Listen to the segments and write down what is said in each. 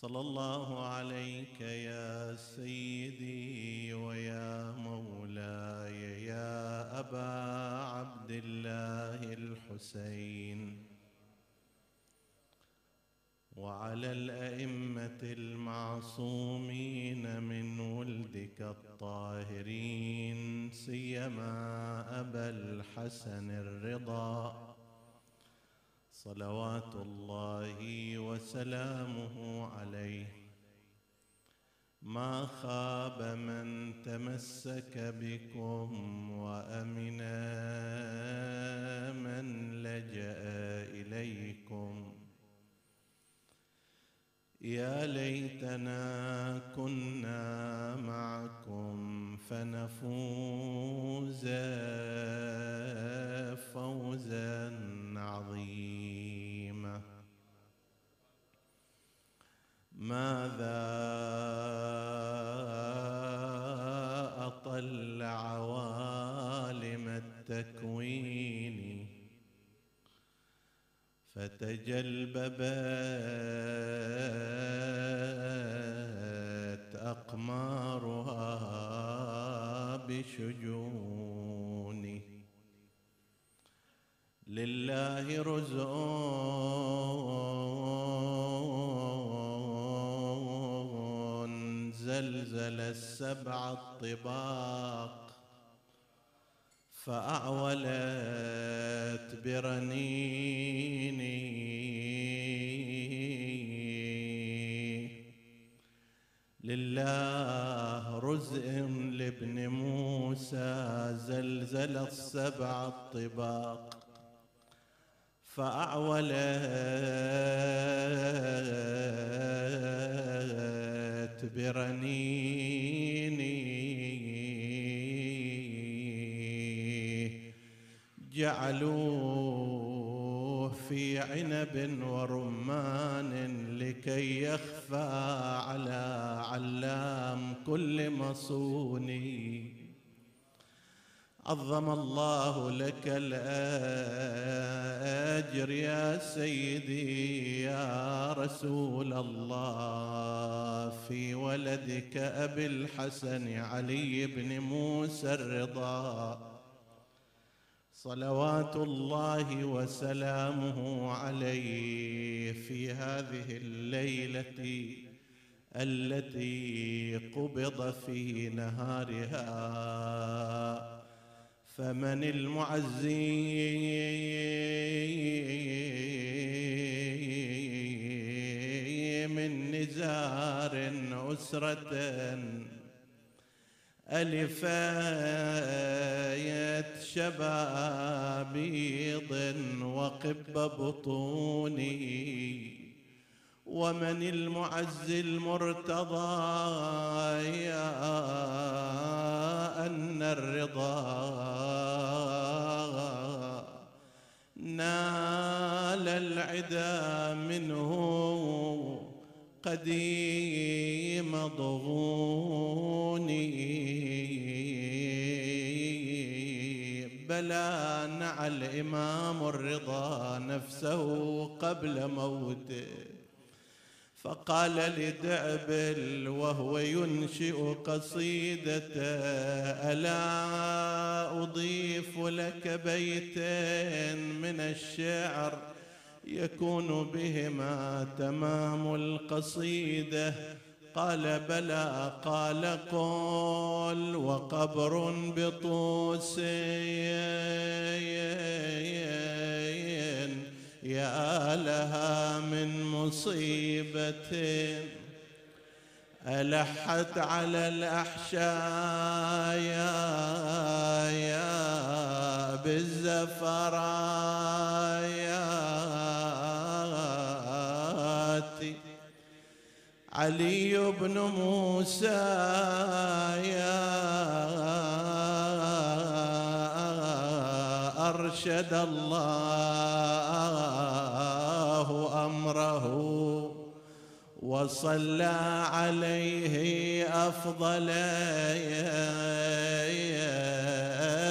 صلى الله عليك يا سيدي ويا مولاي يا أبا عبد الله الحسين. وعلى الأئمة المعصومين من ولدك الطاهرين سيما أبا الحسن الرضا. صلوات الله وسلامه عليه. ما خاب من تمسك بكم وأمن من لجأ إليكم. يا ليتنا كنا معكم فنفوز فوزا عظيما. ماذا أطل عوالم التكوين فتجلببت أقمارها بشجون زلزل السبع الطباق فأعولت برنيني. لله رزء لابن موسى زلزل السبع الطباق فأعولت برنيني جعلوه في عنب ورمان لكي يخفى على علام كل مصوني. عظم الله لك الأجر يا سيدي يا رسول الله. في ولدك أبي الحسن علي بن موسى الرضا. صلوات الله وسلامه عليه في هذه الليلة التي قبض في نهارها. فمن المعزي من نزار أسرة ألفاية شبابيض وقب بطوني ومن المعز المرتضى يا أن الرضا نال العدا منه قديم ضغوني بلى نعى الإمام الرضا نفسه قبل موته. فقال لدعبل وهو ينشئ قصيدة ألا أضيف لك بيتين من الشعر يكون بهما تمام القصيدة؟ قال بلى قال قل وقبر بطوس يا لها من مصيبة ألحت على الأحشاء يا, يا بالزفرايات. علي بن موسى يا أرشد الله وصلى عليه أفضل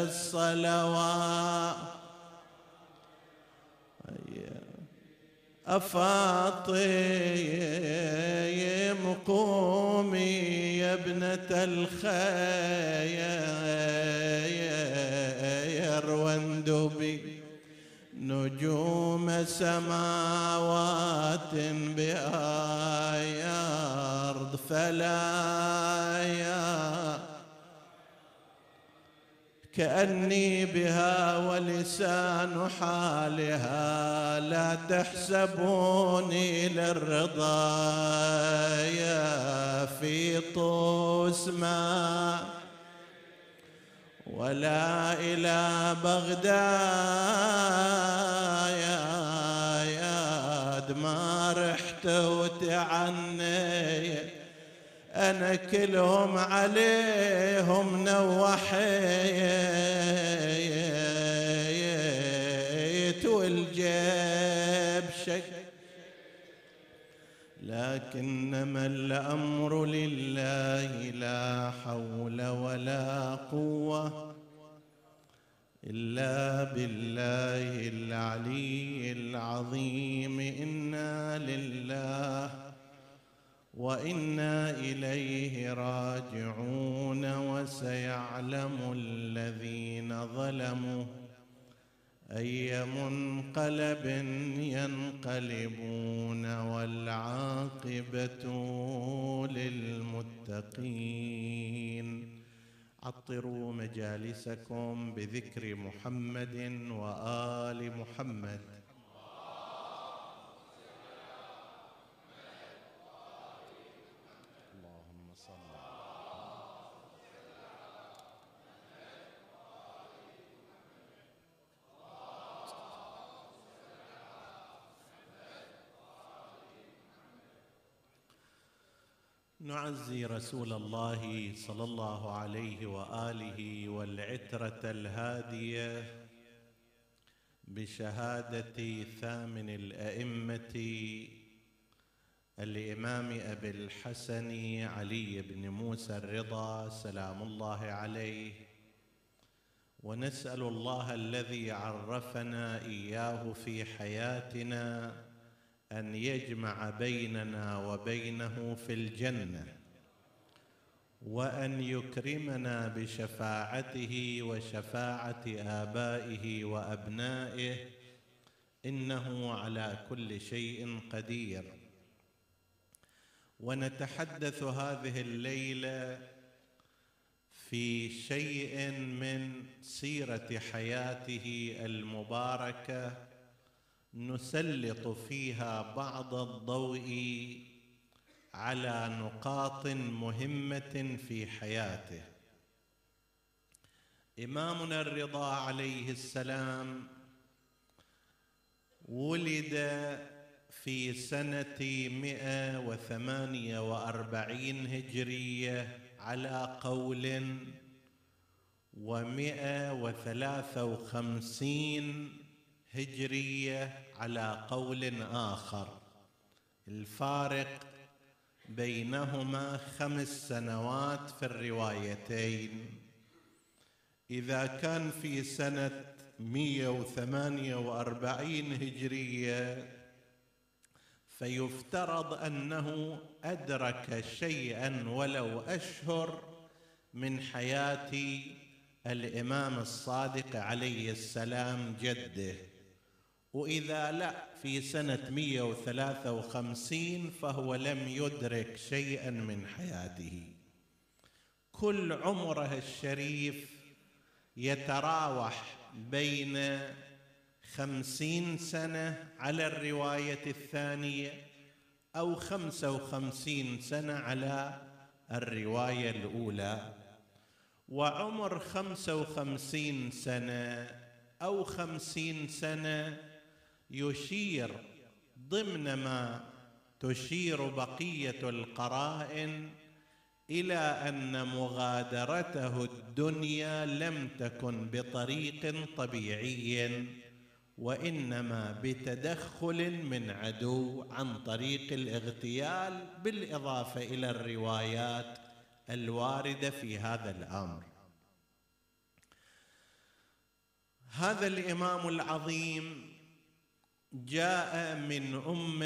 الصلوات. أفاطم قومي يا ابنة الخير واندبي نجوم سماوات بآي أرض فلا يا كأني بها ولسان حالها لا تحسبوني للرضا في طوس ما ولا إلى بغداد يا ما رحت وتعني أنا كلهم عليهم نوحيت والجيب شك. لكنما الأمر لله لا حول ولا قوة. إلا بالله العلي العظيم. إنا لله وإنا إليه راجعون. وسيعلم الذين ظلموا أي منقلب ينقلبون والعاقبة للمتقين. عطروا مجالسكم بذكر محمد وآل محمد. نعزي رسول الله صلى الله عليه وآله والعترة الهادية بشهادة ثامن الأئمة الإمام أبي الحسن علي بن موسى الرضا سلام الله عليه. ونسأل الله الذي عرفنا إياه في حياتنا أن يجمع بيننا وبينه في الجنة وأن يكرمنا بشفاعته وشفاعة آبائه وأبنائه إنه على كل شيء قدير. ونتحدث هذه الليلة في شيء من سيرة حياته المباركة نسلط فيها بعض الضوء على نقاط مهمة في حياته. إمامنا الرضا عليه السلام ولد في سنة مئة وثمانية وأربعين هجرية على قول ومئة وثلاثة وخمسين هجرية على قول آخر. الفارق بينهما خمس سنوات في الروايتين. إذا كان في سنة 148 هجرية فيفترض أنه أدرك شيئا ولو أشهر من حياة الإمام الصادق عليه السلام جده. وإذا لا في سنة 153 فهو لم يدرك شيئا من حياته. كل عمره الشريف يتراوح بين خمسين سنة على الرواية الثانية أو خمسة وخمسين سنة على الرواية الأولى. وعمر خمسة وخمسين سنة أو خمسين سنة يشير ضمن ما تشير بقية القرائن إلى أن مغادرته الدنيا لم تكن بطريق طبيعي وإنما بتدخل من عدو عن طريق الاغتيال بالإضافة إلى الروايات الواردة في هذا الأمر. هذا الإمام العظيم جاء من أم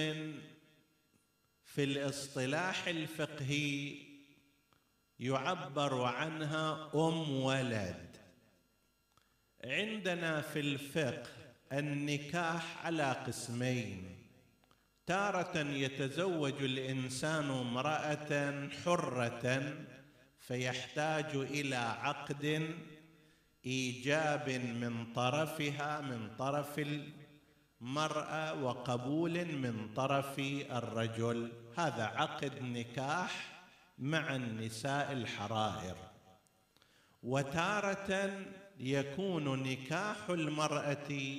في الاصطلاح الفقهي يعبر عنها أم ولد. عندنا في الفقه النكاح على قسمين. تارة يتزوج الإنسان امرأة حرة فيحتاج إلى عقد إيجاب من طرفها من طرف المراه وقبول من طرف الرجل. هذا عقد نكاح مع النساء الحرائر. وتارة يكون نكاح المرأة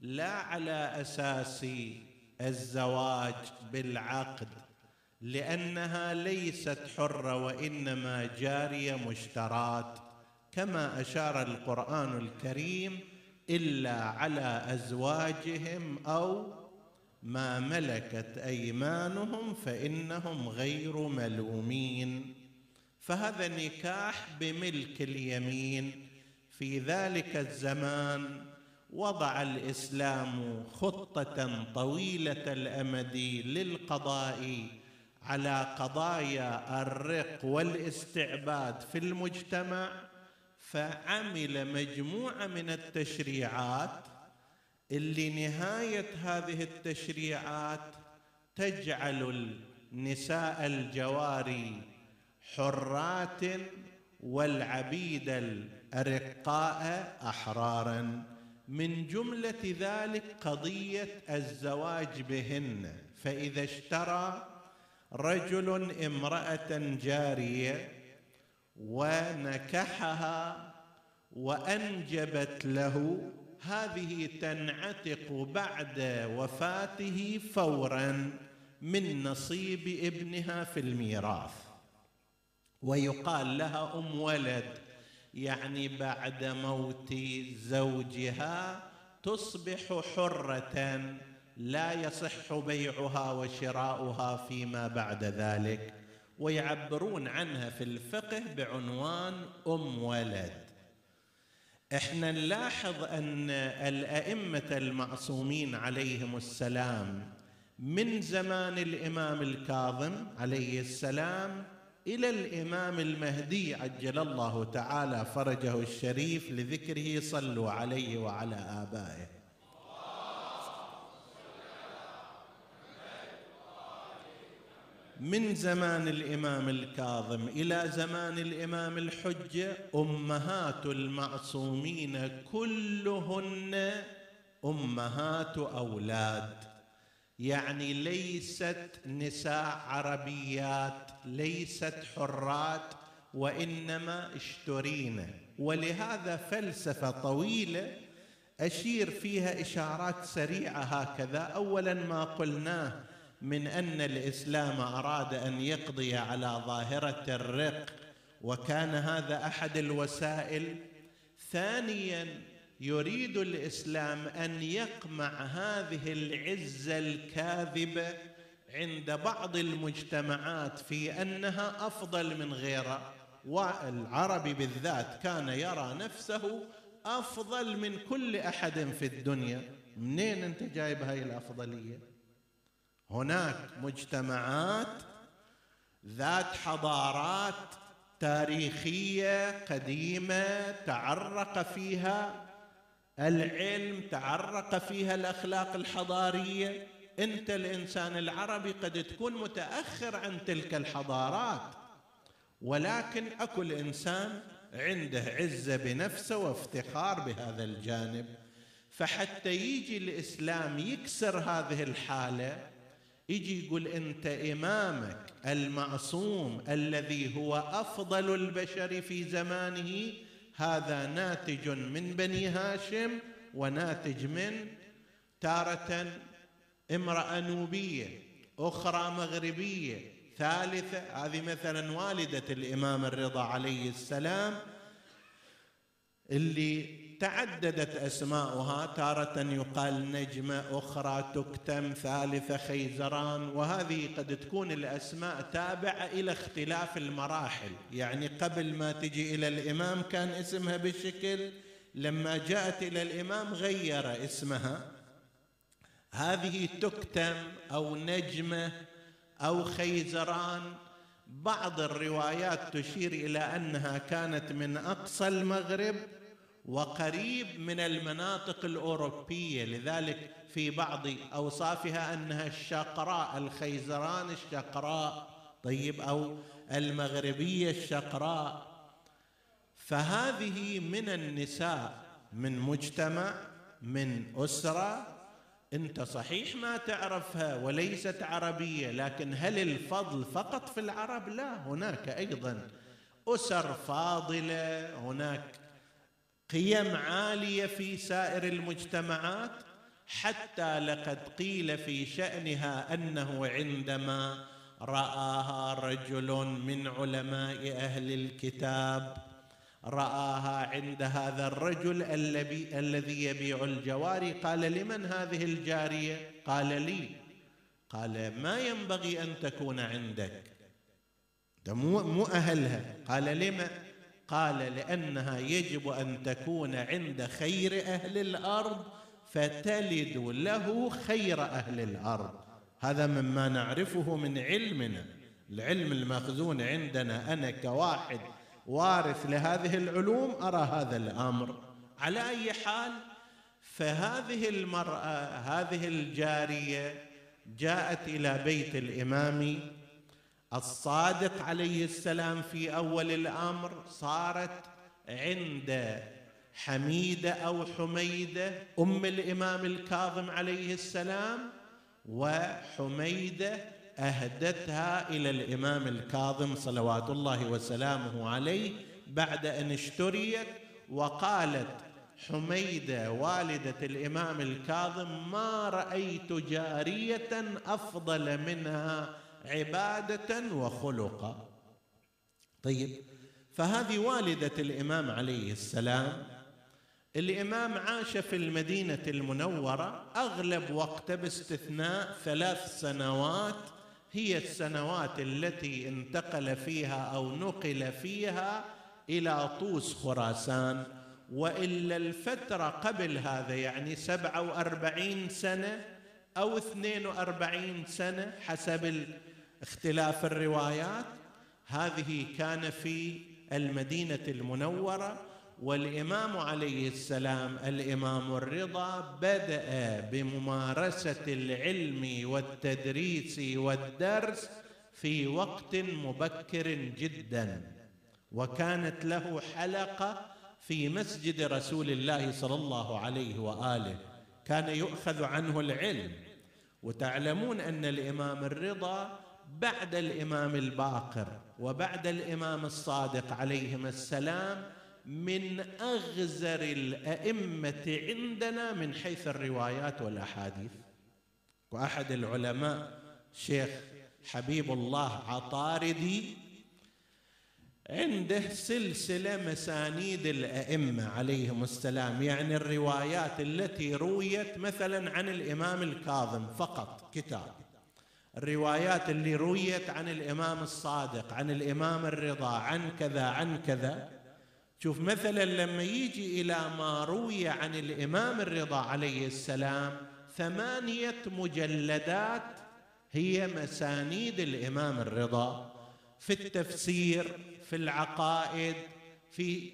لا على أساس الزواج بالعقد لأنها ليست حرة وإنما جارية مشترات. كما أشار القرآن الكريم إلا على أزواجهم أو ما ملكت أيمانهم فإنهم غير ملومين. فهذا نكاح بملك اليمين. في ذلك الزمان وضع الإسلام خطة طويلة الأمد للقضاء على قضايا الرق والاستعباد في المجتمع. فعمل مجموعة من التشريعات اللي نهاية هذه التشريعات تجعل النساء الجواري حرات والعبيد الارقاء أحرارا. من جملة ذلك قضية الزواج بهن. فإذا اشترى رجل امرأة جارية ونكحها وأنجبت له. هذه تنعتق بعد وفاته فورا من نصيب ابنها في الميراث. ويقال لها أم ولد يعني بعد موت زوجها تصبح حرة لا يصح بيعها وشراؤها فيما بعد ذلك. ويعبرون عنها في الفقه بعنوان أم ولد. إحنا نلاحظ أن الأئمة المعصومين عليهم السلام من زمان الإمام الكاظم عليه السلام إلى الإمام المهدي عجل الله تعالى فرجه الشريف لذكره صلوا عليه وعلى آبائه. من زمان الإمام الكاظم إلى زمان الإمام الحجة أمهات المعصومين كلهن أمهات أولاد. يعني ليست نساء عربيات ليست حرات وإنما اشترين ولهذا فلسفة طويلة أشير فيها إشارات سريعة هكذا. اولا ما قلناه من أن الإسلام أراد أن يقضي على ظاهرة الرق وكان هذا أحد الوسائل. ثانيا يريد الإسلام أن يقمع هذه العزه الكاذبه عند بعض المجتمعات في أنها أفضل من غيرها والعربي بالذات كان يرى نفسه أفضل من كل أحد في الدنيا. منين أنت جايب هاي الأفضلية؟ هناك مجتمعات ذات حضارات تاريخية قديمة تعرق فيها العلم تعرق فيها الأخلاق الحضارية. انت الإنسان العربي قد تكون متأخر عن تلك الحضارات ولكن أكو الإنسان عنده عزة بنفسه وافتخار بهذا الجانب. فحتى يجي الإسلام يكسر هذه الحالة يجي يقول أنت إمامك المعصوم الذي هو أفضل البشر في زمانه هذا ناتج من بني هاشم وناتج من تارة امرأة نوبية أخرى مغربية ثالثة هذه مثلا والدة الإمام الرضا عليه السلام اللي تعددت أسماؤها تارة يقال نجمة أخرى تكتم ثالثة خيزران وهذه قد تكون الأسماء تابعة إلى اختلاف المراحل. يعني قبل ما تجي إلى الإمام كان اسمها بالشكل لما جاءت إلى الإمام غير اسمها. هذه تكتم أو نجمة أو خيزران. بعض الروايات تشير إلى أنها كانت من أقصى المغرب وقريب من المناطق الأوروبية لذلك في بعض أوصافها أنها الشقراء الخيزران الشقراء طيب أو المغربية الشقراء. فهذه من النساء من مجتمع من أسرة. أنت صحيح ما تعرفها وليست عربية لكن هل الفضل فقط في العرب؟ لا هناك أيضا أسر فاضلة هناك قيم عالية في سائر المجتمعات حتى لقد قيل في شأنها أنه عندما رآها رجل من علماء أهل الكتاب رآها عند هذا الرجل الذي يبيع الجواري قال لمن هذه الجارية؟ قال لي. قال ما ينبغي أن تكون عندك؟ مو مو أهلها. قال لما قال لأنها يجب أن تكون عند خير أهل الأرض فتلد له خير أهل الأرض. هذا مما نعرفه من علمنا. العلم المخزون عندنا أنا كواحد وارث لهذه العلوم أرى هذا الأمر. على أي حال فهذه المرأة هذه الجارية جاءت إلى بيت الإمام الصادق عليه السلام في أول الأمر صارت عند حميده أو حميده أم الإمام الكاظم عليه السلام وحميده أهدتها إلى الإمام الكاظم صلوات الله وسلامه عليه بعد أن اشتريت وقالت حميده والدة الإمام الكاظم ما رأيت جارية أفضل منها عبادة وخلقا طيب فهذه والدة الإمام عليه السلام الإمام عاش في المدينة المنورة أغلب وقته باستثناء ثلاث سنوات هي السنوات التي انتقل فيها أو نقل فيها إلى طوس خراسان. وإلا الفترة قبل هذا يعني سبعة وأربعين سنة أو اثنين وأربعين سنة حسب اختلاف الروايات. هذه كان في المدينة المنورة والإمام عليه السلام الإمام الرضا بدأ بممارسة العلم والتدريس والدرس في وقت مبكر جدا. وكانت له حلقة في مسجد رسول الله صلى الله عليه وآله. كان يؤخذ عنه العلم. وتعلمون أن الإمام الرضا بعد الإمام الباقر وبعد الإمام الصادق عليهما السلام من أغزر الأئمة عندنا من حيث الروايات والأحاديث. وأحد العلماء شيخ حبيب الله عطاردي عنده سلسلة مسانيد الأئمة عليهم السلام يعني الروايات التي رويت مثلا عن الإمام الكاظم فقط كتاب. الروايات اللي رويت عن الإمام الصادق عن الإمام الرضا عن كذا عن كذا. شوف مثلا لما يجي إلى ما روي عن الإمام الرضا عليه السلام ثمانية مجلدات هي مسانيد الإمام الرضا. في التفسير في العقائد في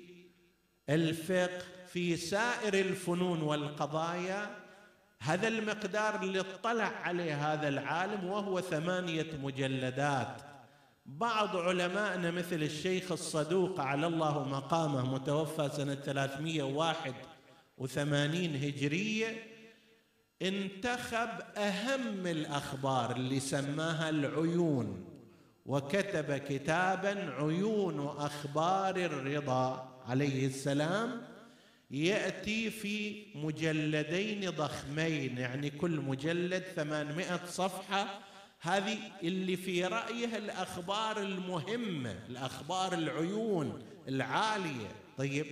الفقه في سائر الفنون والقضايا. هذا المقدار اللي اطلع عليه هذا العالم وهو ثمانية مجلدات. بعض علمائنا مثل الشيخ الصدوق على الله مقامه متوفى سنة 381 هجرية انتخب أهم الأخبار اللي سماها العيون وكتب كتابا عيون أخبار الرضا عليه السلام. يأتي في مجلدين ضخمين يعني كل مجلد ثمانمائة صفحة. هذه اللي في رأيه الأخبار المهمه الأخبار العيون العالية. طيب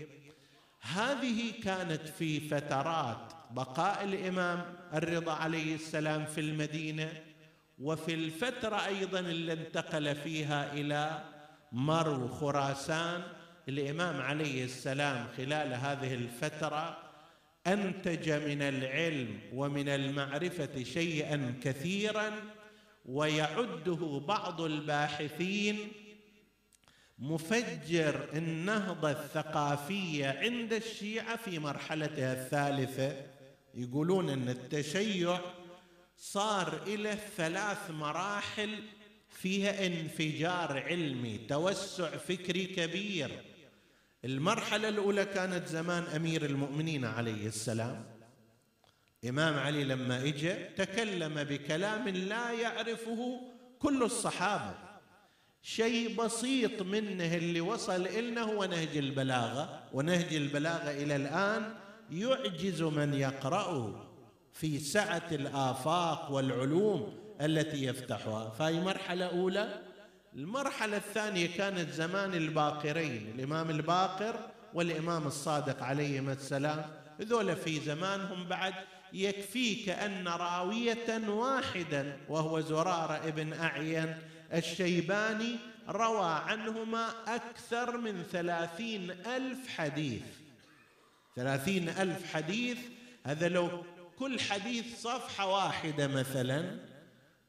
هذه كانت في فترات بقاء الإمام الرضا عليه السلام في المدينة وفي الفترة أيضا اللي انتقل فيها إلى مرو خراسان. الإمام عليه السلام خلال هذه الفترة أنتج من العلم ومن المعرفة شيئا كثيرا ويعده بعض الباحثين مفجر النهضة الثقافية عند الشيعة في مرحلتها الثالثة. يقولون أن التشيع صار إلى ثلاث مراحل فيها انفجار علمي توسع فكري كبير. المرحلة الأولى كانت زمان أمير المؤمنين عليه السلام. إمام علي لما اجى تكلم بكلام لا يعرفه كل الصحابة. شيء بسيط منه اللي وصل إلنا هو نهج البلاغة ونهج البلاغة إلى الآن يعجز من يقرأه في سعة الآفاق والعلوم التي يفتحها. فهي مرحلة أولى. المرحلة الثانية كانت زمان الباقرين الإمام الباقر والإمام الصادق عليهما السلام. ذولا في زمانهم بعد يكفيك أن راوية واحدا وهو زرارة ابن أعين الشيباني روى عنهما أكثر من ثلاثين ألف حديث. ثلاثين ألف حديث هذا لو كل حديث صفحة واحدة مثلا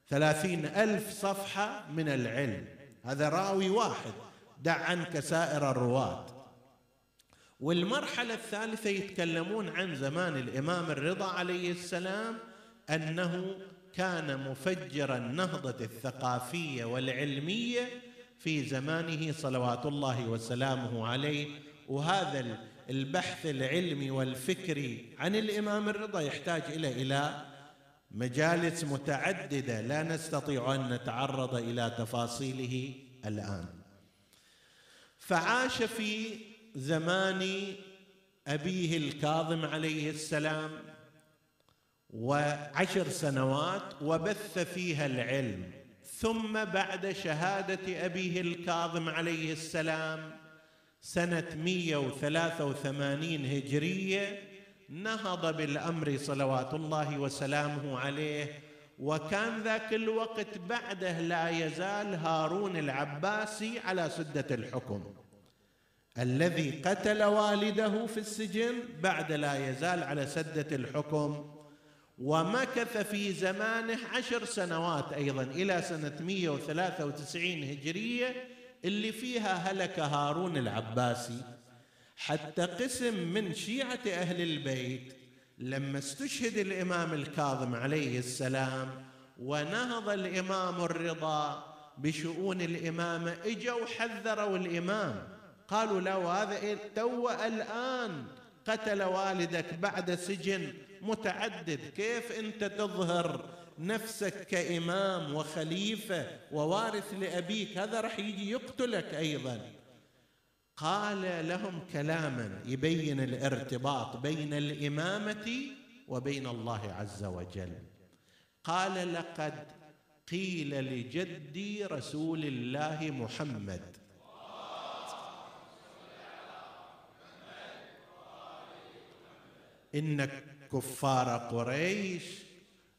ثلاثين ألف صفحة من العلم. هذا راوي واحد. دع عنك سائر الرواة. والمرحلة الثالثة يتكلمون عن زمان الإمام الرضا عليه السلام أنه كان مفجر النهضة الثقافية والعلمية في زمانه صلوات الله وسلامه عليه. وهذا البحث العلمي والفكري عن الإمام الرضا يحتاج إلى إلى مجالس متعددة لا نستطيع أن نتعرض إلى تفاصيله الآن. فعاش في زمان أبيه الكاظم عليه السلام وعشر سنوات وبث فيها العلم. ثم بعد شهادة أبيه الكاظم عليه السلام سنة 183 هجرية نهض بالأمر صلوات الله وسلامه عليه وكان ذاك الوقت بعده لا يزال هارون العباسي على سدة الحكم. الذي قتل والده في السجن بعد لا يزال على سدة الحكم ومكث في زمانه عشر سنوات أيضا إلى سنة 193 هجرية اللي فيها هلك هارون العباسي. حتى قسم من شيعة أهل البيت لما استشهد الإمام الكاظم عليه السلام ونهض الإمام الرضا بشؤون الإمامة إجوا حذروا الإمام. قالوا له هذا إيه؟ تو الآن قتل والدك بعد سجن متعدد. كيف أنت تظهر نفسك كإمام وخليفة ووارث لأبيك؟ هذا راح يجي يقتلك أيضا. قال لهم كلاما يبين الارتباط بين الإمامة وبين الله عز وجل. قال لقد قيل لجدي رسول الله محمد. إن كفار قريش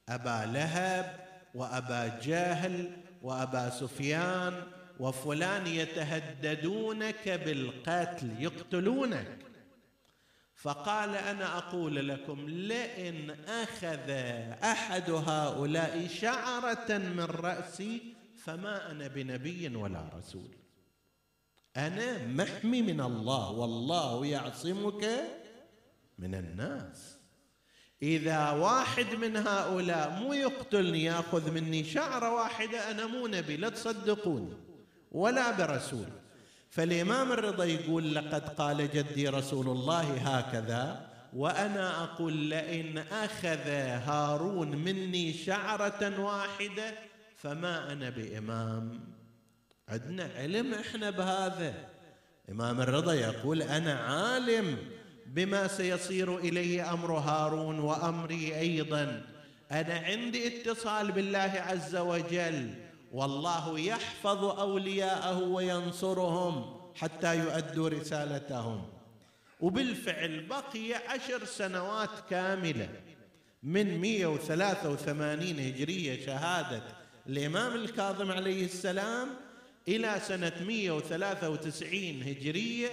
أبا لهب وأبا جهل وأبا سفيان وفلان يتهددونك بالقتل يقتلونك. فقال أنا أقول لكم لئن أخذ أحد هؤلاء شعرة من رأسي فما أنا بنبي ولا رسول. أنا محمي من الله والله يعصمك من الناس. إذا واحد من هؤلاء مو يقتلني يأخذ مني شعرة واحدة أنا مو نبي لا تصدقوني. ولا برسول. فالإمام الرضا يقول لقد قال جدي رسول الله هكذا وأنا أقول لئن أخذ هارون مني شعرة واحدة فما أنا بإمام. عندنا علم إحنا بهذا. إمام الرضا يقول أنا عالم بما سيصير اليه أمر هارون وأمري أيضا. أنا عندي اتصال بالله عز وجل. والله يحفظ أولياءه وينصرهم حتى يؤدوا رسالتهم. وبالفعل بقي عشر سنوات كاملة من 183 هجرية شهادة الامام الكاظم عليه السلام إلى سنة 193 هجرية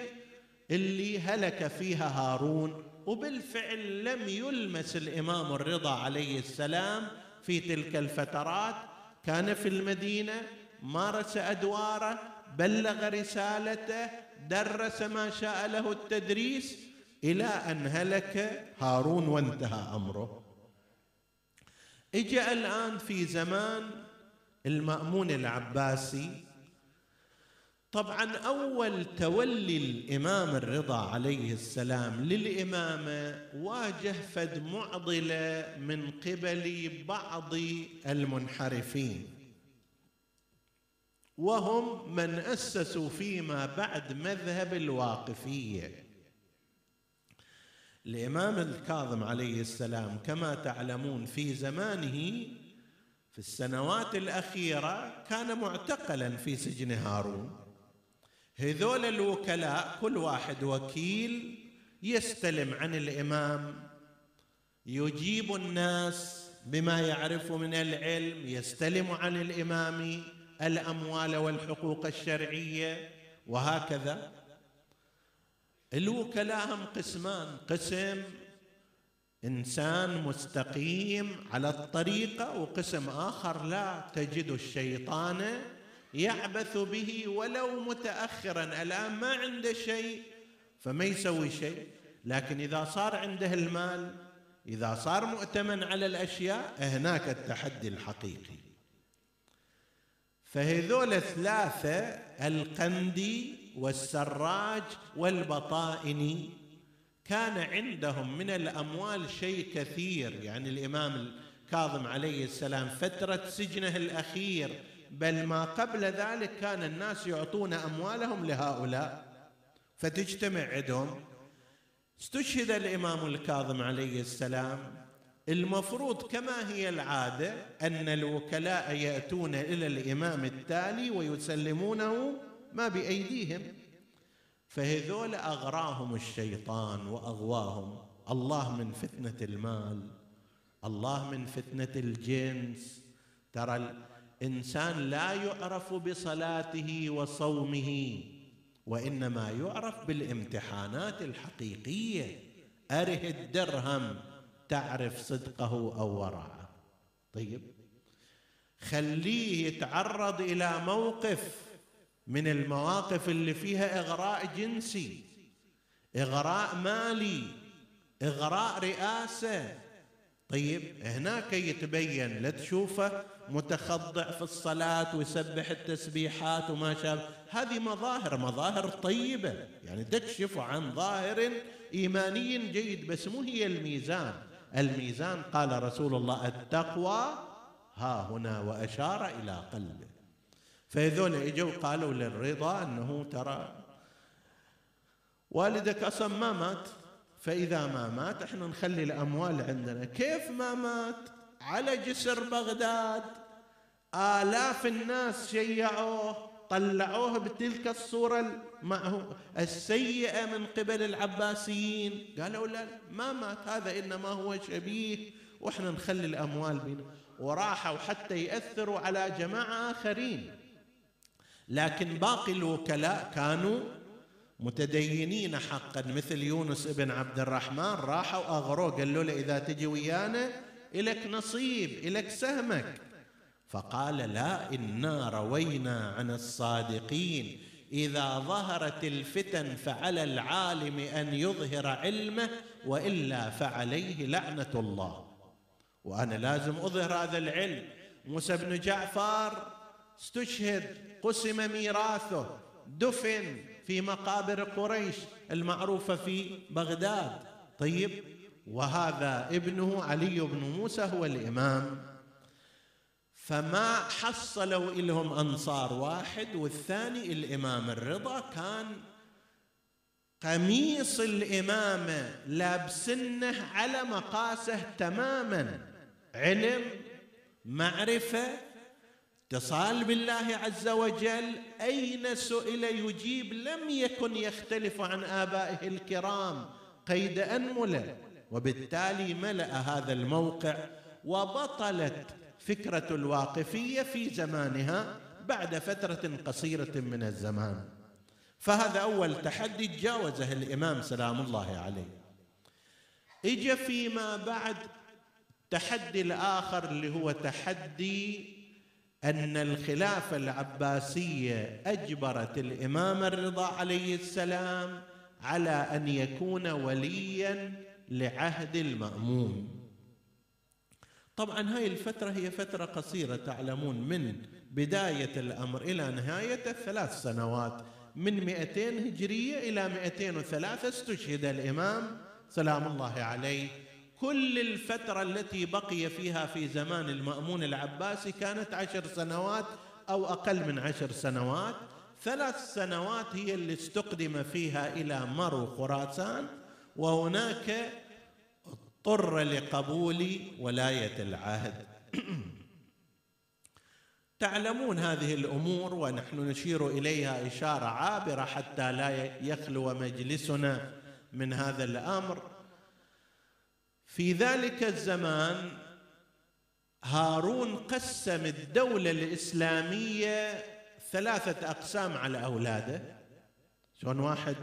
اللي هلك فيها هارون. وبالفعل لم يلمس الإمام الرضا عليه السلام في تلك الفترات. كان في المدينة مارس أدواره بلغ رسالته درس ما شاء له التدريس إلى أن هلك هارون وانتهى أمره. إجا الآن في زمان المأمون العباسي طبعا أول تولي الإمام الرضا عليه السلام للإمامة واجه فد معضلة من قبل بعض المنحرفين. وهم من أسسوا فيما بعد مذهب الواقفية. الإمام الكاظم عليه السلام كما تعلمون في زمانه في السنوات الأخيرة كان معتقلا في سجن هارون. هذول الوكلاء كل واحد وكيل يستلم عن الإمام. يجيب الناس بما يعرف من العلم يستلم عن الإمام الأموال والحقوق الشرعية وهكذا. الوكلاء هم قسمان. قسم إنسان مستقيم على الطريقة وقسم آخر لا تجد الشيطان يعبث به ولو متاخرا. الان ما عنده شيء؟ فما يسوي شيء. لكن إذا صار عنده المال إذا صار مؤتمن على الأشياء هناك التحدي الحقيقي. فهذول الثلاثة القندي والسراج والبطائني كان عندهم من الأموال شيء كثير. يعني الإمام الكاظم عليه السلام فترة سجنه الأخير بل ما قبل ذلك كان الناس يعطون أموالهم لهؤلاء. فتجتمع عندهم. استشهد الإمام الكاظم عليه السلام. المفروض كما هي العادة أن الوكلاء يأتون إلى الإمام التالي ويسلمونه ما بأيديهم. فهذول أغراهم الشيطان وأغواهم. الله من فتنة المال. الله من فتنة الجنس. ترى إنسان لا يعرف بصلاته وصومه وإنما يعرف بالامتحانات الحقيقية. أره الدرهم تعرف صدقه أو ورعه طيب خليه يتعرض إلى موقف من المواقف اللي فيها إغراء جنسي إغراء مالي إغراء رئاسة طيب هناك يتبين لا تشوفه متخضع في الصلاة ويسبح التسبيحات وما شابه. هذه مظاهر مظاهر طيبة. يعني تكشف عن ظاهر إيماني جيد بس مو هي الميزان. الميزان قال رسول الله التقوى ها هنا وأشار إلى قلبه. فهذول إجوا قالوا للرضا أنه ترى. والدك أصلا ما مات. فإذا ما مات إحنا نخلي الأموال عندنا. كيف ما مات؟ على جسر بغداد. آلاف الناس شيعوه طلعوه بتلك الصورة السيئة من قبل العباسيين. قالوا لا ما مات هذا إنما هو شبيه وإحنا نخلي الأموال بينا وراحوا حتى يأثروا على جماعة آخرين. لكن باقي الوكلاء كانوا متدينين حقا مثل يونس ابن عبد الرحمن راحوا أغروه قالوا له إذا تجي ويانا إلك نصيب إلك سهمك. فقال لا إنا روينا عن الصادقين. إذا ظهرت الفتن فعلى العالم أن يظهر علمه وإلا فعليه لعنة الله. وأنا لازم أظهر هذا العلم. موسى بن جعفر استشهد قسم ميراثه. دفن في مقابر قريش المعروفة في بغداد. طيب وهذا ابنه علي بن موسى هو الإمام. فما حصلوا لهم أنصار واحد والثاني الإمام الرضا كان قميص الامامه لابسنه على مقاسه تماما. علم معرفة اتصال بالله عز وجل أين سئل يجيب؟ لم يكن يختلف عن آبائه الكرام. قيد انمله وبالتالي ملأ هذا الموقع وبطلت فكرة الواقفية في زمانها بعد فترة قصيرة من الزمان. فهذا أول تحدي تجاوزه الإمام سلام الله عليه. اجى فيما بعد التحدي الآخر اللي هو تحدي أن الخلافه العباسية أجبرت الإمام الرضا عليه السلام على أن يكون وليا لعهد المامون طبعا هاي الفترة هي فترة قصيرة تعلمون من بداية الأمر إلى نهاية ثلاث سنوات. من 200 هجرية إلى 203 استشهد الإمام سلام الله عليه كل الفترة التي بقي فيها في زمان المأمون العباسي كانت عشر سنوات أو أقل من عشر سنوات. ثلاث سنوات هي اللي استقدم فيها إلى مرو خراسان وهناك اضطر لقبول ولاية العهد. تعلمون هذه الأمور ونحن نشير إليها إشارة عابرة حتى لا يخلو مجلسنا من هذا الأمر. في ذلك الزمان هارون قسم الدولة الإسلامية ثلاثة أقسام على أولاده. شلون واحد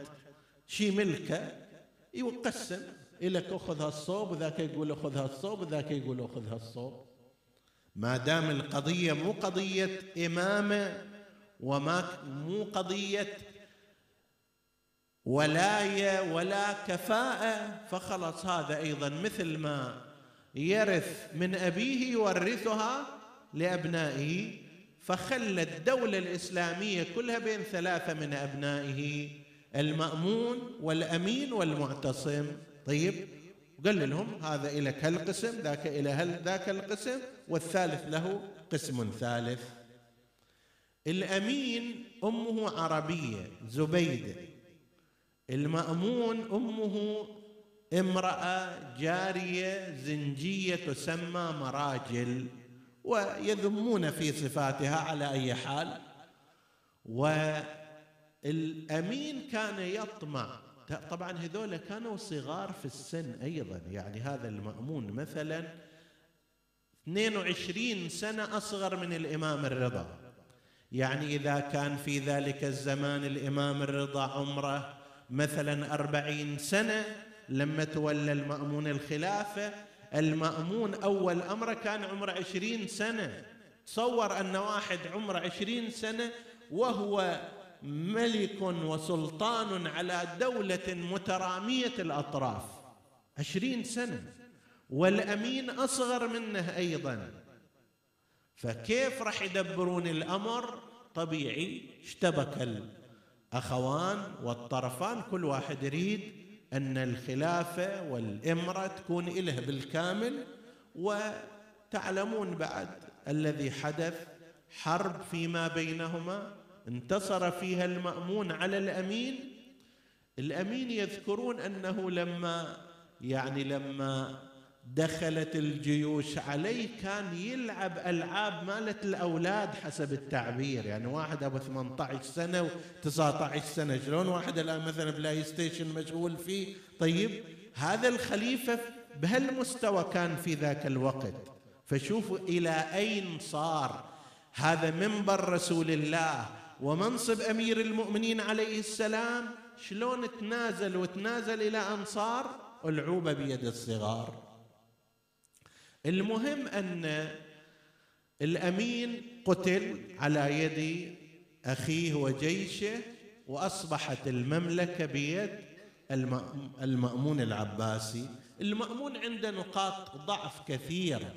شي ملكة يقسم إلك أخذ هالصوب وذاك يقول أخذ هالصوب وذاك يقول أخذ هالصوب. ما دام القضية مو قضية إمامة وما مو قضية ولايه ولا كفاءة. فخلص هذا أيضا. مثل ما يرث من أبيه يورثها لأبنائه فخلى الدولة الإسلامية كلها بين ثلاثة من أبنائه المأمون والأمين والمعتصم. طيب قال لهم هذا إلك هالقسم ذاك إلى هل ذاك القسم والثالث له قسم ثالث. الأمين أمه عربية زبيدة المأمون أمه امرأة جارية زنجية تسمى مراجل ويذمون في صفاتها على أي حال. والأمين كان يطمع. طبعا هذول كانوا صغار في السن أيضا يعني هذا المأمون مثلا 22 سنة أصغر من الإمام الرضا. يعني إذا كان في ذلك الزمان الإمام الرضا عمره مثلا أربعين سنة لما تولى المأمون الخلافة. المأمون أول أمره كان عمره عشرين سنة. تصور أن واحد عمره عشرين سنة وهو ملك وسلطان على دولة مترامية الأطراف. عشرين سنة. والأمين أصغر منه أيضا. فكيف راح يدبرون الأمر؟ طبيعي اشتبك أخوان والطرفان كل واحد يريد أن الخلافة والإمرة تكون إله بالكامل وتعلمون بعد الذي حدث حرب فيما بينهما انتصر فيها المأمون على الأمين. الأمين يذكرون أنه لما يعني لما دخلت الجيوش عليه كان يلعب ألعاب مالت الأولاد حسب التعبير. يعني واحد أبو 18 سنة و19 سنة. شلون واحد الآن مثلا PlayStation مشغول فيه؟ طيب هذا الخليفة بهالمستوى كان في ذاك الوقت. فشوفوا إلى أين صار هذا منبر رسول الله ومنصب أمير المؤمنين عليه السلام. شلون تنازل وتنازل إلى أنصار؟ العوبه بيد الصغار. المهم أن الأمين قتل على يد أخيه وجيشه وأصبحت المملكة بيد المأمون العباسي. المأمون عنده نقاط ضعف كثيره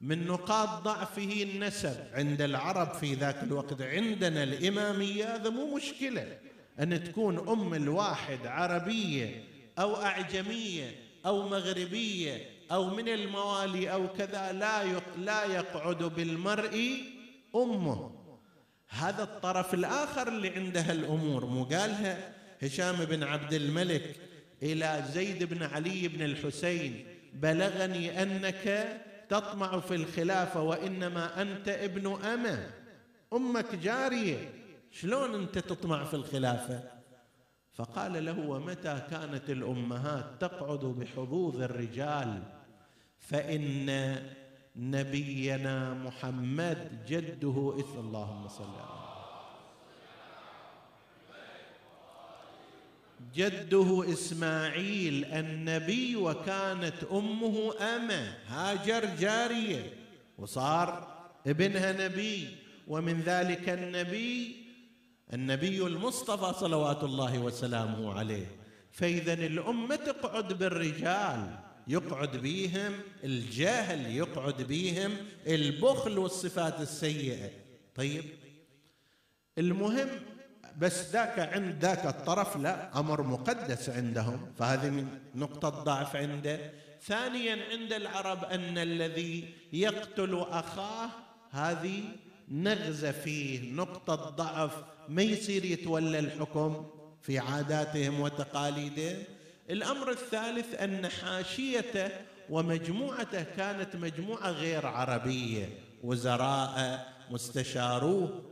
من نقاط ضعفه النسب عند العرب في ذاك الوقت. عندنا الإمامية هذا مو مشكلة. أن تكون أم الواحد عربية أو أعجمية أو مغربية أو من الموالي أو كذا لا لا يقعد بالمرء أمه. هذا الطرف الآخر اللي عنده الأمور مو قالها؟ هشام بن عبد الملك إلى زيد بن علي بن الحسين بلغني أنك تطمع في الخلافة وإنما أنت ابن أمة. أمك جارية. شلون أنت تطمع في الخلافة؟ فقال له ومتى كانت الأمهات تقعد بحظوظ الرجال؟ فإن نبينا محمد جده اث اللهم صل على جده إسماعيل النبي وكانت أمه أمة هاجر جارية وصار ابنها نبي ومن ذلك النبي النبي المصطفى صلوات الله وسلامه عليه. فاذا الأمة تقعد بالرجال يقعد بيهم الجهل يقعد بيهم البخل والصفات السيئة. طيب المهم بس ذاك عند ذاك الطرف لا أمر مقدس عندهم فهذه من نقطة ضعف عنده. ثانيا عند العرب أن الذي يقتل أخاه هذه نغزة فيه نقطة ضعف ما يصير يتولى الحكم في عاداتهم وتقاليدهم؟ الأمر الثالث أن حاشيته ومجموعته كانت مجموعة غير عربية وزراء مستشاروه.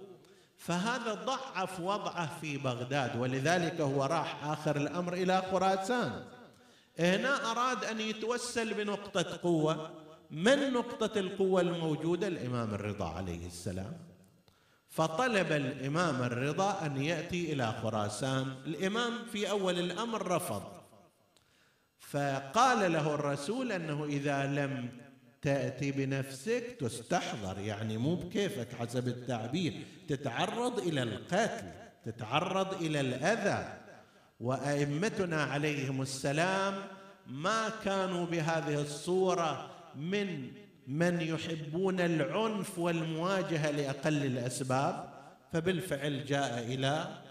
فهذا ضعف وضعه في بغداد ولذلك هو راح آخر الأمر إلى خراسان. هنا أراد أن يتوسل بنقطة قوة. من نقطة القوة الموجودة؟ الإمام الرضا عليه السلام. فطلب الإمام الرضا أن يأتي إلى خراسان. الإمام في أول الأمر رفض. فقال له الرسول أنه إذا لم تأتي بنفسك تستحضر يعني مو بكيفك حسب التعبير تتعرض إلى القتل تتعرض إلى الأذى. وأئمتنا عليهم السلام ما كانوا بهذه الصورة من من يحبون العنف والمواجهة لأقل الأسباب فبالفعل جاء إلى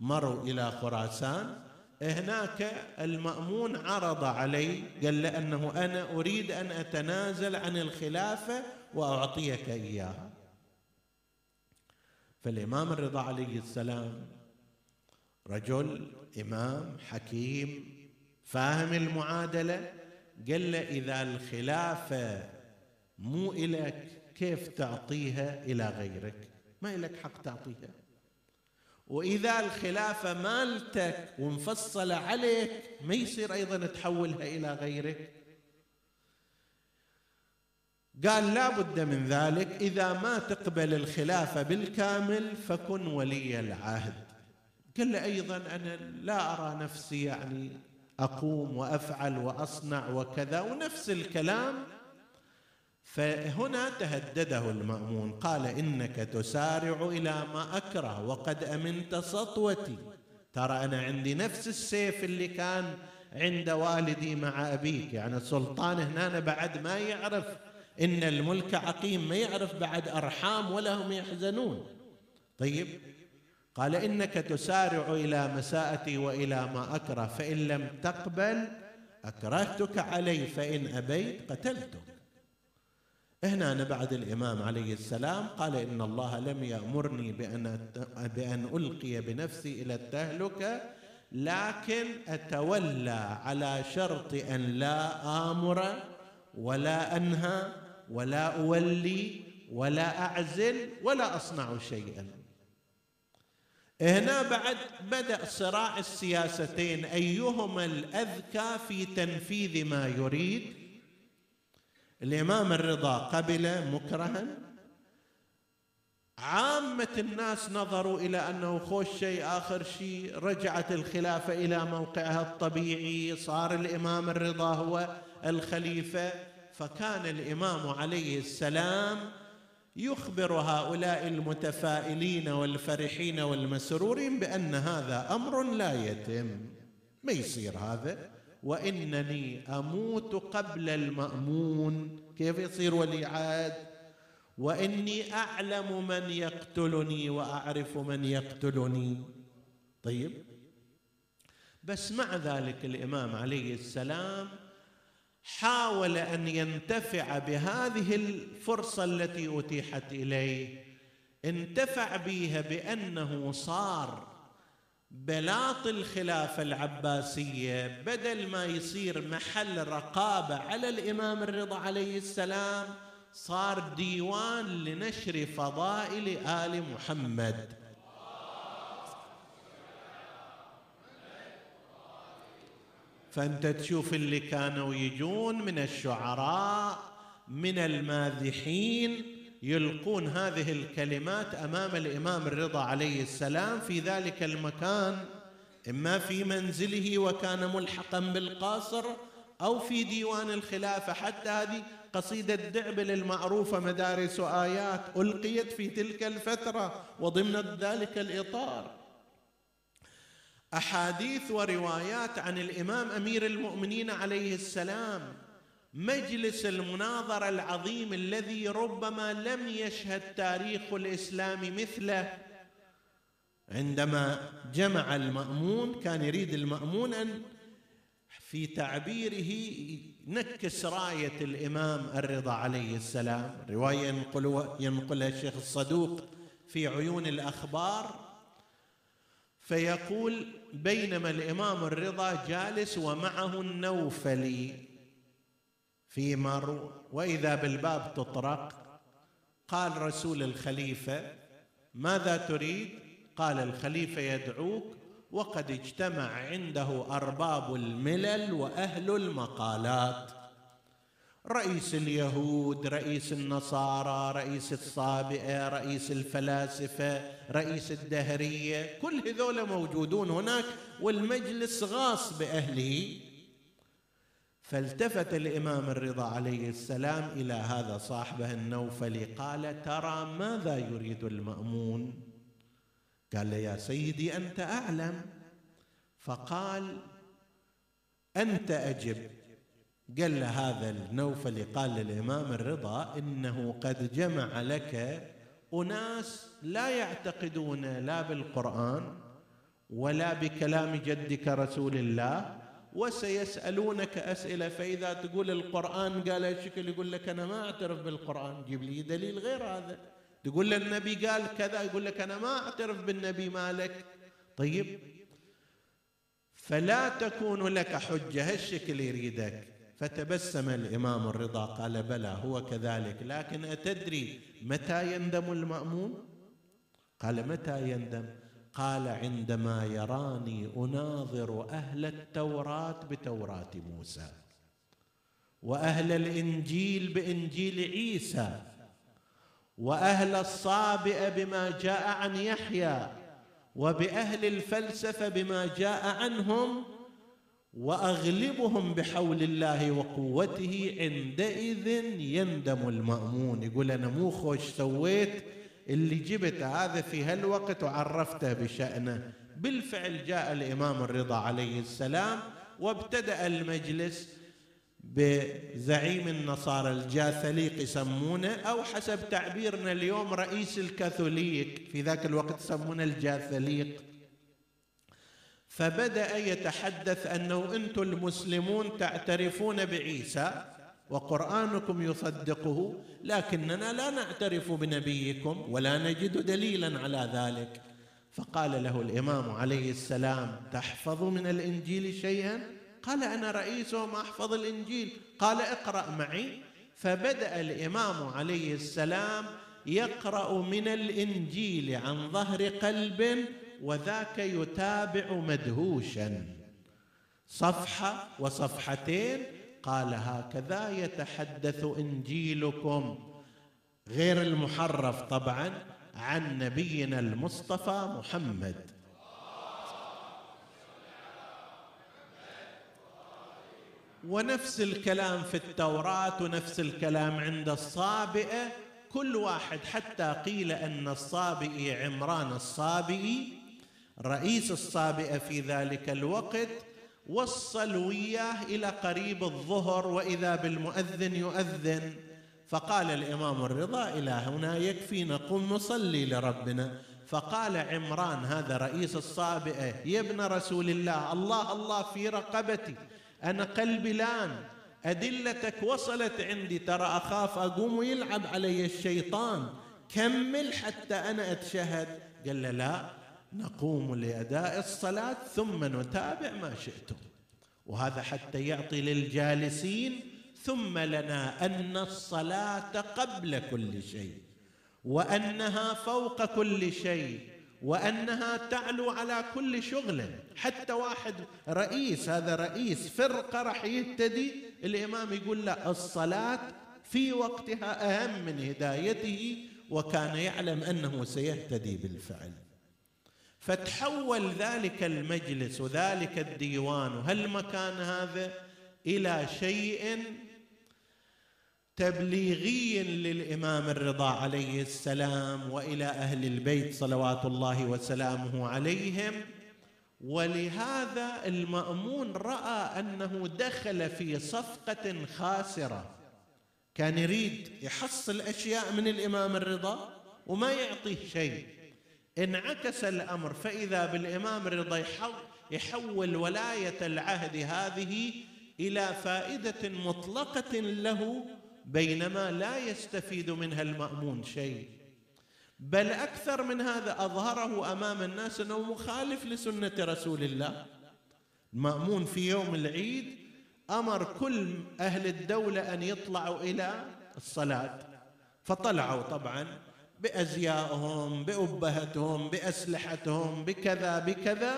مروا إلى خراسان. هناك المأمون عرض علي قال له أنه أنا أريد أن أتنازل عن الخلافة وأعطيك إياها. فالإمام الرضا عليه السلام رجل إمام حكيم فاهم المعادلة قال له إذا الخلافة مو إلك كيف تعطيها إلى غيرك. ما إلك حق تعطيها. وإذا الخلافه مالتك ومفصله عليك ما يصير أيضا تحولها إلى غيرك. قال لا بد من ذلك إذا ما تقبل الخلافه بالكامل فكن ولي العهد. قال له أيضا أنا لا أرى نفسي يعني أقوم وأفعل وأصنع وكذا ونفس الكلام فهنا تهدده المأمون قال إنك تسارع إلى ما أكره وقد أمنت سطوتي. ترى أنا عندي نفس السيف اللي كان عند والدي مع أبيك. يعني السلطان هنا بعد ما يعرف إن الملك عقيم ما يعرف بعد أرحام ولا هم يحزنون. طيب قال إنك تسارع إلى مساءتي وإلى ما أكره فإن لم تقبل أكرهتك علي فإن أبيت قتلتك. هنا بعد الإمام عليه السلام قال إن الله لم يأمرني بأن بأن ألقي بنفسي إلى التهلكة لكن أتولى على شرط أن لا آمر ولا أنهى ولا أولي ولا أعزل ولا أصنع شيئا. هنا بعد بدأ صراع السياستين أيهما الأذكى في تنفيذ ما يريد الإمام الرضا قبل مكرها. عامة الناس نظروا إلى أنه خوش شيء آخر شيء رجعت الخلافة إلى موقعها الطبيعي صار الإمام الرضا هو الخليفة. فكان الإمام عليه السلام يخبر هؤلاء المتفائلين والفرحين والمسرورين بأن هذا أمر لا يتم. ما يصير هذا؟ وإنني أموت قبل المأمون. كيف يصير ولي عهد؟ وإني أعلم من يقتلني وأعرف من يقتلني. طيب. بس مع ذلك الإمام عليه السلام حاول أن ينتفع بهذه الفرصة التي أتيحت إليه. انتفع بها بأنه صار بلاط الخلافه العباسية بدل ما يصير محل رقابة على الإمام الرضا عليه السلام صار ديوان لنشر فضائل آل محمد. فأنت تشوف اللي كانوا يجون من الشعراء من المادحين يلقون هذه الكلمات أمام الإمام الرضا عليه السلام في ذلك المكان إما في منزله وكان ملحقا بالقاصر أو في ديوان الخلافة حتى هذه قصيدة دعبل المعروفه مدارس ايات ألقيت في تلك الفترة وضمن ذلك الإطار. أحاديث وروايات عن الإمام أمير المؤمنين عليه السلام مجلس المناظرة العظيم الذي ربما لم يشهد تاريخ الإسلام مثله عندما جمع المأمون كان يريد المأمون أن في تعبيره نكس راية الإمام الرضا عليه السلام. رواية ينقلها الشيخ الصدوق في عيون الأخبار فيقول بينما الإمام الرضا جالس ومعه النوفلي في مر وإذا بالباب تطرق. قال رسول الخليفة ماذا تريد؟ قال الخليفة يدعوك وقد اجتمع عنده أرباب الملل وأهل المقالات. رئيس اليهود رئيس النصارى رئيس الصابئة رئيس الفلاسفة رئيس الدهرية كل هذول موجودون هناك والمجلس غاص بأهله. فالتفت الإمام الرضا عليه السلام إلى هذا صاحبه النوفلي قال ترى ماذا يريد المأمون؟ قال يا سيدي أنت أعلم. فقال أنت أجب. قال هذا النوفلي قال للإمام الرضا إنه قد جمع لك أناس لا يعتقدون لا بالقرآن ولا بكلام جدك رسول الله وسيسألونك أسئلة. فإذا تقول القرآن قال شكل يقول؟ لك أنا ما أعترف بالقرآن. جيب لي دليل غير هذا. تقول النبي قال كذا يقول لك أنا ما أعترف بالنبي مالك. طيب. فلا تكون لك حجة هالشكل يريدك. فتبسم الإمام الرضا قال بلى هو كذلك. لكن أتدري متى يندم المأمون؟ قال متى يندم؟ قال عندما يراني أناظر أهل التوراة بتوراة موسى وأهل الإنجيل بإنجيل عيسى وأهل الصابئه بما جاء عن يحيى وبأهل الفلسفة بما جاء عنهم وأغلبهم بحول الله وقوته عندئذ يندم المأمون. يقول أنا مو خوش سويت اللي جبت هذا في هالوقت وعرفته بشأنه. بالفعل جاء الإمام الرضا عليه السلام وابتدأ المجلس بزعيم النصارى الجاثليق يسمونه أو حسب تعبيرنا اليوم رئيس الكاثوليك في ذاك الوقت يسمونه الجاثليق. فبدأ يتحدث أنه أنتم المسلمون تعترفون بعيسى وقرآنكم يصدقه لكننا لا نعترف بنبيكم ولا نجد دليلا على ذلك. فقال له الإمام عليه السلام تحفظ من الإنجيل شيئا؟ قال أنا رئيسهم أحفظ الإنجيل. قال اقرأ معي. فبدأ الإمام عليه السلام يقرأ من الإنجيل عن ظهر قلب وذاك يتابع مدهوشا. صفحة وصفحتين قال هكذا يتحدث إنجيلكم غير المحرف طبعا عن نبينا المصطفى محمد. ونفس الكلام في التوراة ونفس الكلام عند الصابئة كل واحد حتى قيل أن الصابئي عمران الصابئي رئيس الصابئة في ذلك الوقت وصل وياه إلى قريب الظهر وإذا بالمؤذن يؤذن. فقال الإمام الرضا إلى هنا يكفي نقوم نصلي لربنا. فقال عمران هذا رئيس الصابئة يا ابن رسول الله الله الله في رقبتي. أنا قلبي لأن أدلتك وصلت عندي. ترى أخاف أقوم ويلعب علي الشيطان. كمل حتى أنا أتشهد. قال له لا نقوم لأداء الصلاة ثم نتابع ما شئتم. وهذا حتى يعطي للجالسين ثم لنا أن الصلاة قبل كل شيء وأنها فوق كل شيء وأنها تعلو على كل شغل. حتى واحد رئيس هذا رئيس فرقة راح يهتدي الإمام يقول لا الصلاة في وقتها أهم من هدايته وكان يعلم أنه سيهتدي بالفعل. فتحول ذلك المجلس وذلك الديوان. وهالمكان هذا إلى شيء تبليغي للإمام الرضا عليه السلام وإلى أهل البيت صلوات الله وسلامه عليهم؟ ولهذا المأمون رأى أنه دخل في صفقة خاسرة. كان يريد يحصل أشياء من الإمام الرضا وما يعطيه شيء. انعكس الأمر فإذا بالإمام الرضا يحول ولاية العهد هذه إلى فائدة مطلقة له بينما لا يستفيد منها المأمون شيء. بل أكثر من هذا أظهره أمام الناس أنه مخالف لسنة رسول الله. المأمون في يوم العيد أمر كل أهل الدولة أن يطلعوا إلى الصلاة فطلعوا طبعا. بازيائهم بأبهتهم بأسلحتهم بكذا بكذا.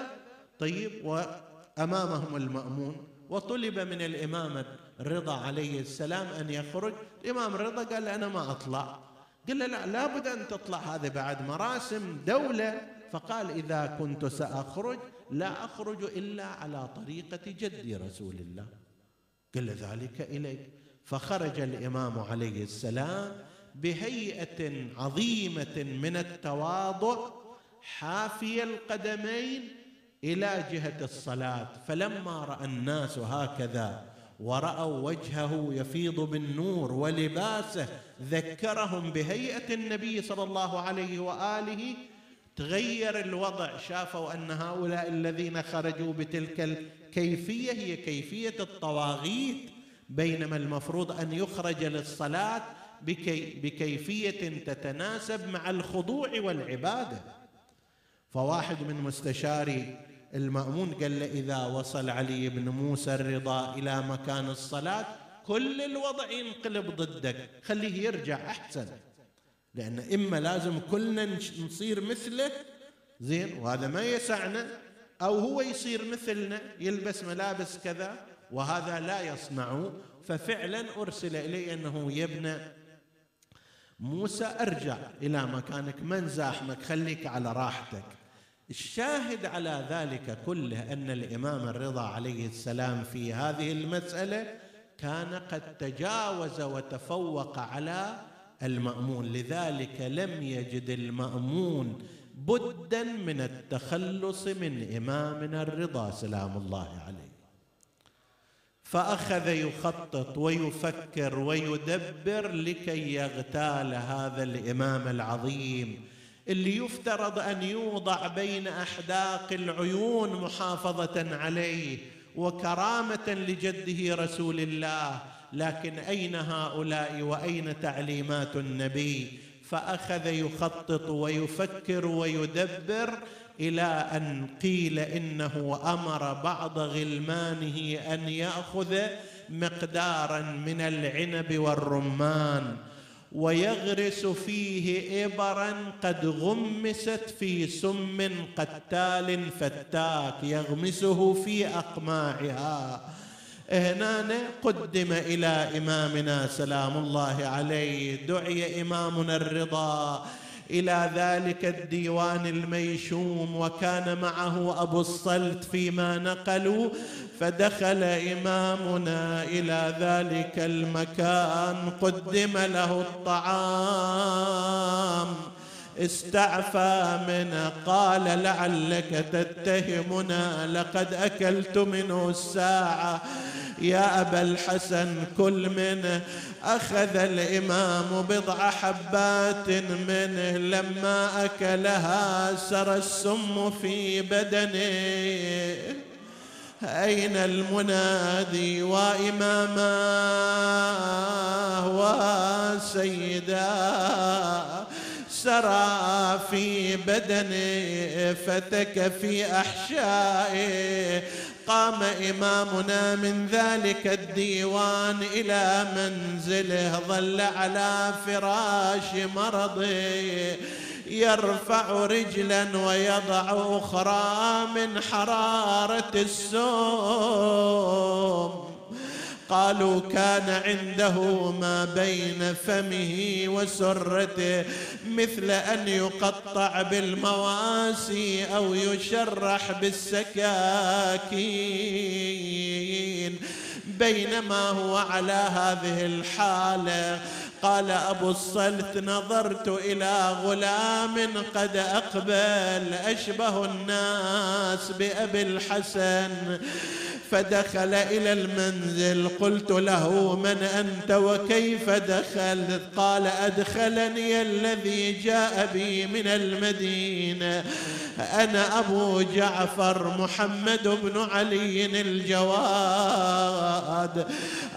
طيب وأمامهم المأمون. وطلب من الإمام الرضا عليه السلام أن يخرج. الإمام الرضا قال أنا ما أطلع. قال له لا لابد أن تطلع هذه بعد مراسم دولة. فقال إذا كنت سأخرج لا أخرج إلا على طريقة جدي رسول الله. قال ذلك إليك. فخرج الإمام عليه السلام بهيئة عظيمة من التواضع حافي القدمين إلى جهة الصلاة. فلما رأى الناس هكذا ورأوا وجهه يفيض بالنور ولباسه ذكرهم بهيئة النبي صلى الله عليه وآله. تغير الوضع شافوا أن هؤلاء الذين خرجوا بتلك الكيفية هي كيفية الطواغيت بينما المفروض أن يخرج للصلاة بكي بكيفية تتناسب مع الخضوع والعبادة. فواحد من مستشاري المأمون قال له إذا وصل علي بن موسى الرضا إلى مكان الصلاة كل الوضع ينقلب ضدك خليه يرجع أحسن. لأن إما لازم كلنا نصير مثله زين وهذا ما يسعنا أو هو يصير مثلنا يلبس ملابس كذا وهذا لا يصنع. ففعلا أرسل إلي أنه يبنى موسى ارجع إلى مكانك من زاحمك؟ خليك على راحتك. الشاهد على ذلك كله أن الإمام الرضا عليه السلام في هذه المسألة كان قد تجاوز وتفوق على المأمون. لذلك لم يجد المأمون بدا من التخلص من إمامنا الرضا سلام الله عليه. فأخذ يخطط ويفكر ويدبر لكي يغتال هذا الإمام العظيم اللي يفترض أن يوضع بين أحداق العيون محافظة عليه وكرامة لجده رسول الله لكن أين هؤلاء وأين تعليمات النبي؟ فأخذ يخطط ويفكر ويدبر إلى أن قيل إنه أمر بعض غلمانه أن يأخذ مقدارا من العنب والرمان ويغرس فيه ابرا قد غمست في سم قتال فتاك يغمسه في أقماعها. هنا قدم إلى إمامنا سلام الله عليه دعي إمامنا الرضا. إلى ذلك الديوان الميشوم وكان معه أبو الصلت فيما نقلوا فدخل إمامنا إلى ذلك المكان قدم له الطعام. استعفى منه قال لعلك تتهمنا لقد أكلت منه الساعة. يا أبا الحسن كل منه أخذ الإمام بضع حبات منه لما أكلها سرى السم في بدنه. أين المنادي وإماما؟ وسيدا. سرى في بدنه فتك في أحشائه قام إمامنا من ذلك الديوان إلى منزله ظل على فراش مرضه. يرفع رجلا ويضع أخرى من حرارة السوم. قالوا كان عنده ما بين فمه وسرته مثل أن يقطع بالمواسي أو يشرح بالسكاكين. بينما هو على هذه الحالة. قال أبو الصلت نظرت إلى غلام قد أقبل أشبه الناس بأبي الحسن. فدخل إلى المنزل. قلت له من أنت وكيف دخلت؟ قال أدخلني الذي جاء بي من المدينة. أنا أبو جعفر محمد بن علي الجواد.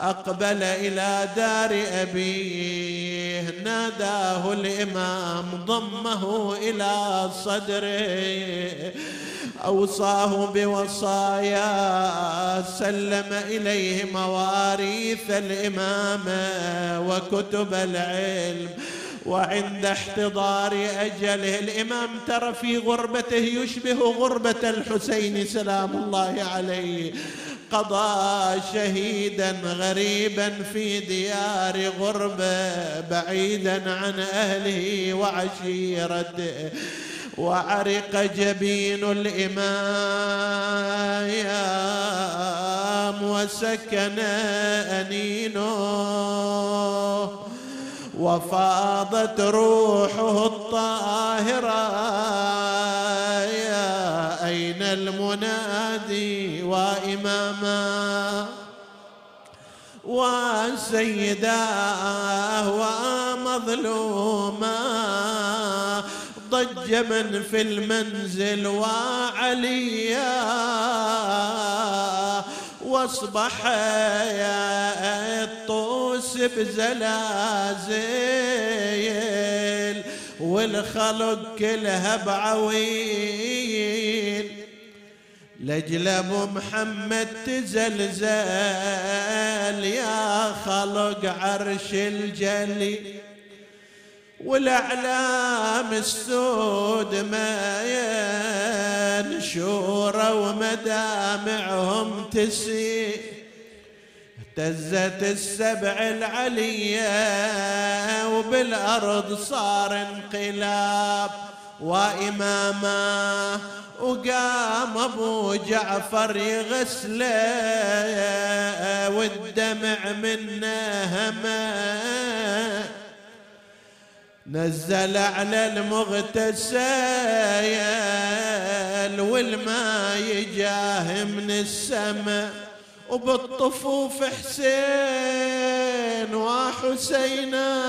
أقبل إلى دار أبيه. ناداه الإمام ضمه إلى صدره. أوصاه بوصايا سلم إليه مواريث الامامه وكتب العلم. وعند احتضار أجله الإمام ترى في غربته يشبه غربة الحسين سلام الله عليه. قضى شهيدا غريبا في ديار غربة بعيدا عن أهله وعشيرته. وعرق جبين الإمام وسكن أنينه وفاضت روحه الطاهرة أين المنادي وإماما وسيداه ومظلوما ضج من في المنزل وعليا. واصبح يا الطوس بزلازل والخلق كلها بعويل لجل أبو محمد تزلزل يا خلق عرش الجلي والأعلام السود ما ينشور ومدامعهم تسي اهتزت السبع العلية وبالأرض صار انقلاب. وإماما وقام أبو جعفر يغسله والدمع منه هما. نزل على المغتسل والماء يجاه من السماء وبالطفوف حسين وحسينا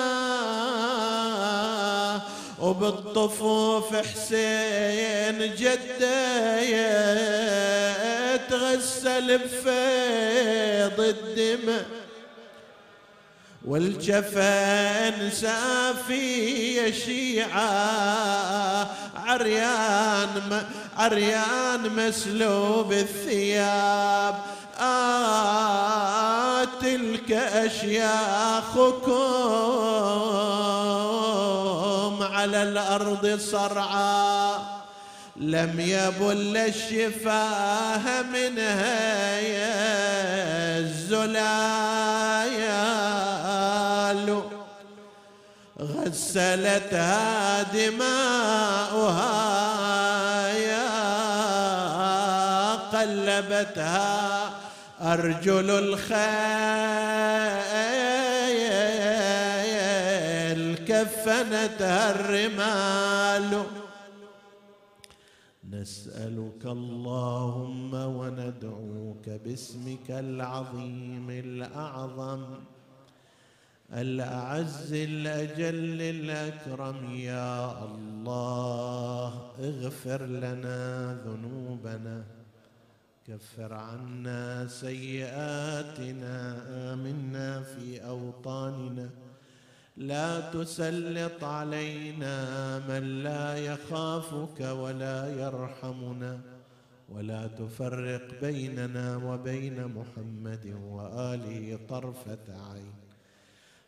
وبالطفوف حسين جده تغسل بفيض الدماء. والجفن سافي شيعة عريان عريان مسلوب الثياب. آه تلك أشياخكم على الأرض صرعا لم يبل الشفاه منها يا الزلايا. غسلتها دماؤها يا قلبتها أرجل الخيل كفنتها الرمال. نسألك اللهم وندعوك باسمك العظيم الأعظم. الأعز الأجل الأكرم يا الله اغفر لنا ذنوبنا كفر عنا سيئاتنا آمنا في أوطاننا. لا تسلط علينا من لا يخافك ولا يرحمنا ولا تفرق بيننا وبين محمد وآله طرفة عين.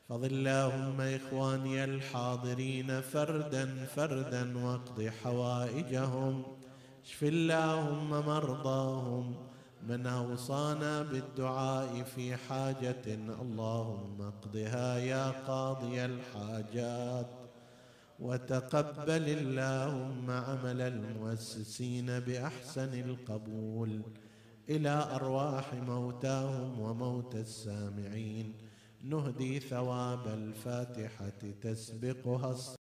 فضل اللهم إخواني الحاضرين فردا فردا واقض حوائجهم. اشف اللهم مرضاهم. من أوصانا بالدعاء في حاجة اللهم اقضها يا قاضي الحاجات. وتقبل اللهم عمل المؤسسين بأحسن القبول إلى أرواح موتاهم وموتى السامعين. نهدي ثواب الفاتحة تسبقها